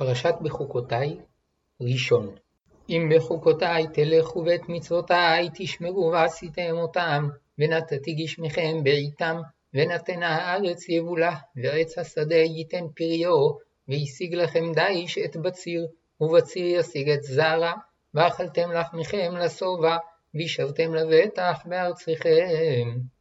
פרשת בחוקותיי ראשון אם בחוקותיי תלכו ואת מצוותיי תשמרו ועשיתם אותם, ונתתי גשמיכם בעיתם, ונתנה הארץ יבולה, ועץ השדה ייתן פריו, והשיג לכם דיש את בציר, ובציר ישיג את זרע, ואכלתם לחמכם לשובע, וישבתם לבטח בארצכם.